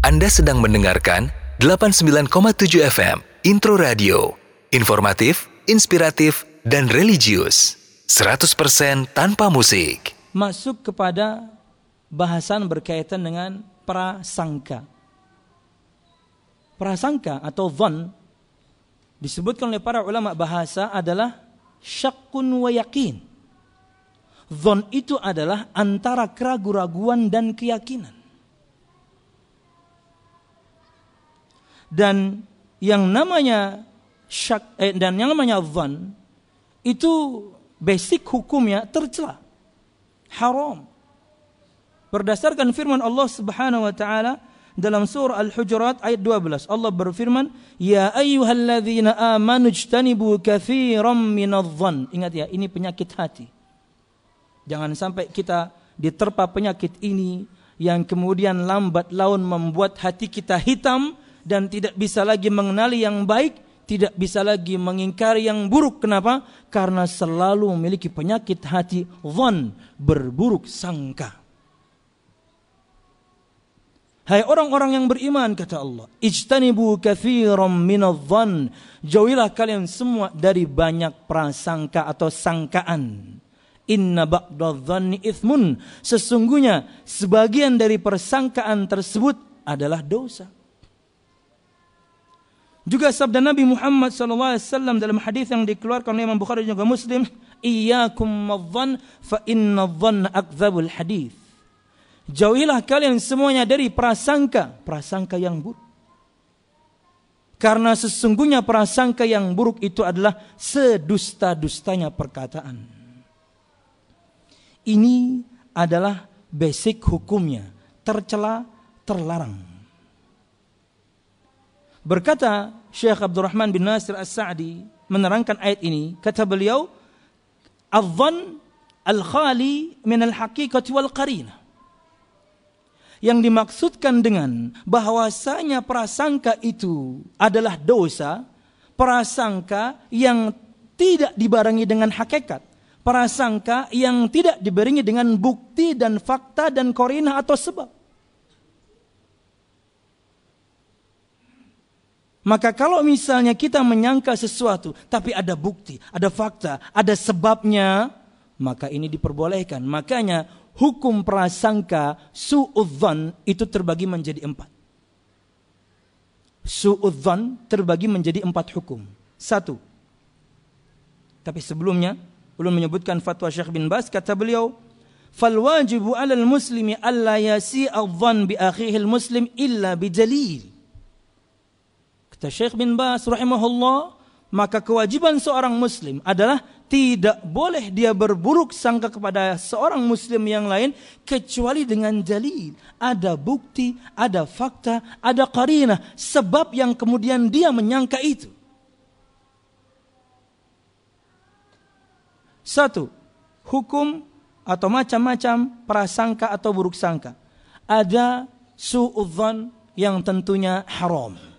Anda sedang mendengarkan 89,7 FM Intro Radio. Informatif, inspiratif, dan religius. 100% tanpa musik. Masuk kepada bahasan berkaitan dengan prasangka. Prasangka atau von disebutkan oleh para ulama bahasa adalah syakun wa yakin. Von itu adalah antara keraguan-raguan dan keyakinan. Dan yang namanya syak eh, dan yang namanya van itu basic hukumnya tercela. Haram. Berdasarkan firman Allah Subhanahu wa taala dalam surah Al-Hujurat ayat 12 Allah berfirman ya ayyuhalladzina amanu ijtanibu katsiran minadh-dhann ingat ya ini penyakit hati jangan sampai kita diterpa penyakit ini yang kemudian lambat laun membuat hati kita hitam dan tidak bisa lagi mengenali yang baik, tidak bisa lagi mengingkari yang buruk. Kenapa? Karena selalu memiliki penyakit hati von berburuk sangka. Hai orang-orang yang beriman kata Allah, ijtanibu katsiran minadh-dhann. Jauhilah kalian semua dari banyak prasangka atau sangkaan. Inna ba'dadh-dhanni ithmun. Sesungguhnya sebagian dari persangkaan tersebut adalah dosa. Juga sabda Nabi Muhammad SAW dalam hadis yang dikeluarkan oleh Imam Bukhari juga Muslim, "Iyyakum madh fa inna dhanna akdzabul hadis." Jauhilah kalian semuanya dari prasangka, prasangka yang buruk. Karena sesungguhnya prasangka yang buruk itu adalah sedusta-dustanya perkataan. Ini adalah basic hukumnya, tercela, terlarang. Berkata Syekh Abdurrahman bin Nasir As-Sa'di menerangkan ayat ini, kata beliau, "Adh-dhann al-khali min al-haqiqati wal qarinah." Yang dimaksudkan dengan bahwasanya prasangka itu adalah dosa, prasangka yang tidak dibarengi dengan hakikat, prasangka yang tidak dibarengi dengan bukti dan fakta dan korinah atau sebab. Maka kalau misalnya kita menyangka sesuatu tapi ada bukti, ada fakta, ada sebabnya, maka ini diperbolehkan. Makanya hukum prasangka suudzan itu terbagi menjadi empat. Suudzan terbagi menjadi empat hukum. Satu. Tapi sebelumnya belum menyebutkan fatwa Syekh bin Bas kata beliau fal wajibu alal muslimi alla yasi'a bi akhihil muslim illa bijalil. Kata Syekh bin Bas rahimahullah, maka kewajiban seorang muslim adalah tidak boleh dia berburuk sangka kepada seorang muslim yang lain kecuali dengan dalil. Ada bukti, ada fakta, ada karina, sebab yang kemudian dia menyangka itu. Satu, hukum atau macam-macam prasangka atau buruk sangka. Ada su'udzan yang tentunya haram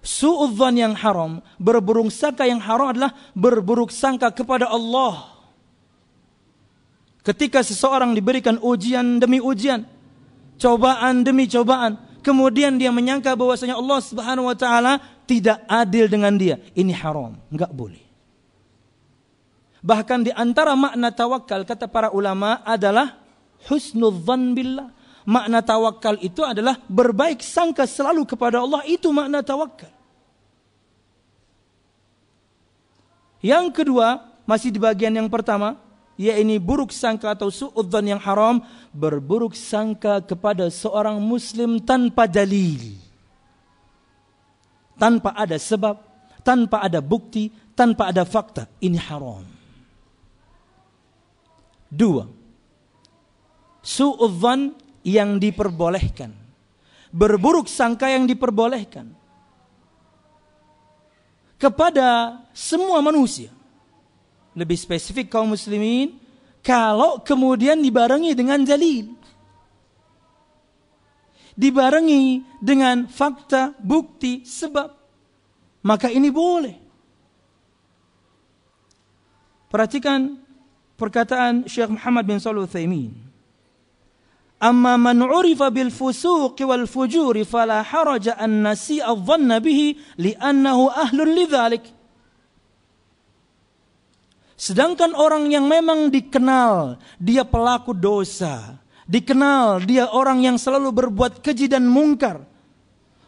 Su'udzan yang haram, berburuk sangka yang haram adalah berburuk sangka kepada Allah. Ketika seseorang diberikan ujian demi ujian, cobaan demi cobaan, kemudian dia menyangka bahwasanya Allah Subhanahu wa taala tidak adil dengan dia, ini haram, enggak boleh. Bahkan di antara makna tawakal kata para ulama adalah husnudzan billah makna tawakal itu adalah berbaik sangka selalu kepada Allah. Itu makna tawakal. Yang kedua, masih di bagian yang pertama, yaitu buruk sangka atau suudzon yang haram, berburuk sangka kepada seorang muslim tanpa dalil. Tanpa ada sebab, tanpa ada bukti, tanpa ada fakta. Ini haram. Dua, suudzon yang diperbolehkan. Berburuk sangka yang diperbolehkan. Kepada semua manusia. Lebih spesifik kaum muslimin. Kalau kemudian dibarengi dengan jalil. Dibarengi dengan fakta, bukti, sebab. Maka ini boleh. Perhatikan perkataan Syekh Muhammad bin Salih Uthaymin Amma man urifa bil fusuq wal fujur fala haraja an nasi'a dhanna bihi li'annahu ahlun lidzalik. Sedangkan orang yang memang dikenal dia pelaku dosa, dikenal dia orang yang selalu berbuat keji dan mungkar,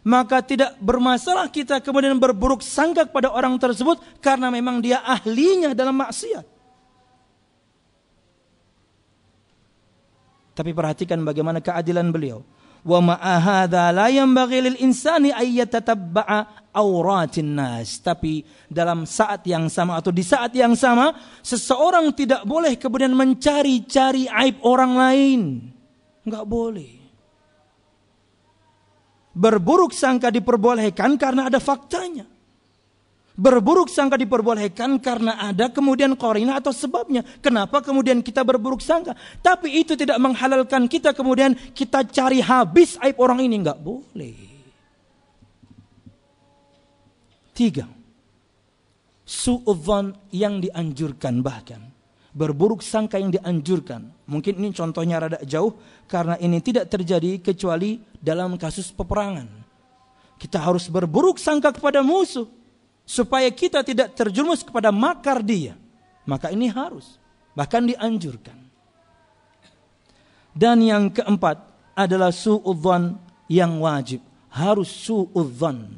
maka tidak bermasalah kita kemudian berburuk sangka kepada orang tersebut karena memang dia ahlinya dalam maksiat. Tapi perhatikan bagaimana keadilan beliau. Wa ma'ahadha la yanbaghi lil insani ayyatatabba'a auratin nas. Tapi dalam saat yang sama atau di saat yang sama seseorang tidak boleh kemudian mencari-cari aib orang lain. Enggak boleh. Berburuk sangka diperbolehkan karena ada faktanya. Berburuk sangka diperbolehkan karena ada kemudian korina atau sebabnya. Kenapa kemudian kita berburuk sangka? Tapi itu tidak menghalalkan kita kemudian kita cari habis aib orang ini. Enggak boleh. Tiga. Su'udhan yang dianjurkan bahkan. Berburuk sangka yang dianjurkan. Mungkin ini contohnya rada jauh. Karena ini tidak terjadi kecuali dalam kasus peperangan. Kita harus berburuk sangka kepada musuh supaya kita tidak terjerumus kepada makar dia. Maka ini harus, bahkan dianjurkan. Dan yang keempat adalah su'udzan yang wajib. Harus su'udzan.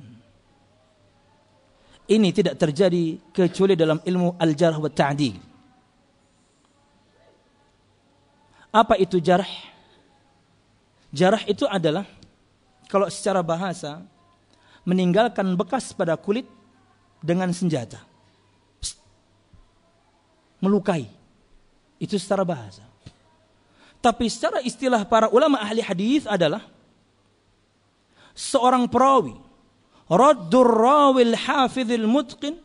Ini tidak terjadi kecuali dalam ilmu al-jarh wa ta'dil. Apa itu jarh? Jarh itu adalah kalau secara bahasa meninggalkan bekas pada kulit dengan senjata. Psst. Melukai. Itu secara bahasa. Tapi secara istilah para ulama ahli hadis adalah seorang perawi raddur rawil hafidhil mutqin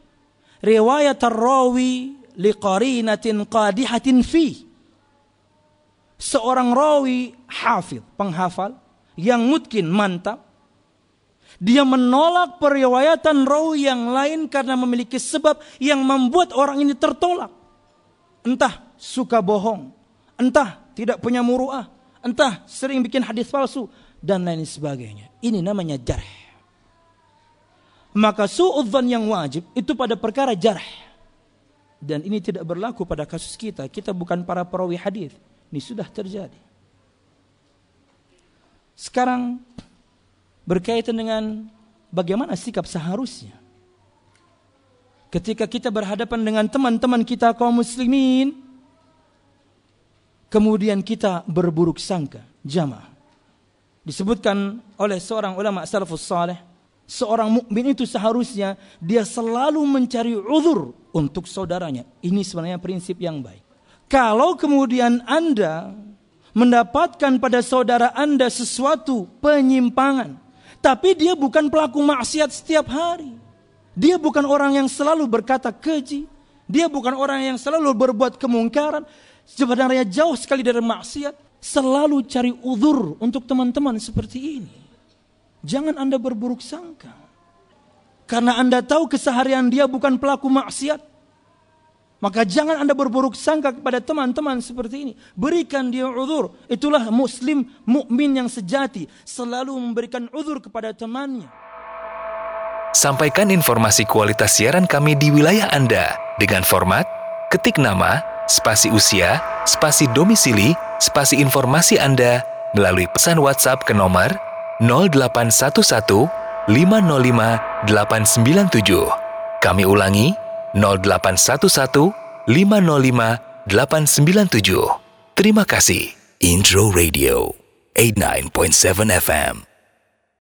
riwayat rawi liqarinatin qadihatin fi seorang rawi hafid penghafal yang mutkin mantap dia menolak periwayatan rawi yang lain karena memiliki sebab yang membuat orang ini tertolak. Entah suka bohong, entah tidak punya muruah, entah sering bikin hadis palsu dan lain sebagainya. Ini namanya jarh. Maka su'udzan yang wajib itu pada perkara jarh. Dan ini tidak berlaku pada kasus kita. Kita bukan para perawi hadis. Ini sudah terjadi. Sekarang berkaitan dengan bagaimana sikap seharusnya. Ketika kita berhadapan dengan teman-teman kita kaum muslimin, kemudian kita berburuk sangka, jamaah. Disebutkan oleh seorang ulama salafus saleh, seorang mukmin itu seharusnya dia selalu mencari uzur untuk saudaranya. Ini sebenarnya prinsip yang baik. Kalau kemudian Anda mendapatkan pada saudara Anda sesuatu penyimpangan, tapi dia bukan pelaku maksiat setiap hari. Dia bukan orang yang selalu berkata keji. Dia bukan orang yang selalu berbuat kemungkaran. Sebenarnya jauh sekali dari maksiat. Selalu cari uzur untuk teman-teman seperti ini. Jangan Anda berburuk sangka. Karena Anda tahu keseharian dia bukan pelaku maksiat. Maka jangan Anda berburuk sangka kepada teman-teman seperti ini. Berikan dia uzur. Itulah muslim mukmin yang sejati, selalu memberikan uzur kepada temannya. Sampaikan informasi kualitas siaran kami di wilayah Anda dengan format ketik nama, spasi usia, spasi domisili, spasi informasi Anda melalui pesan WhatsApp ke nomor 0811 505 897. Kami ulangi 0811 505 897. Terima kasih. Intro Radio 89.7 FM.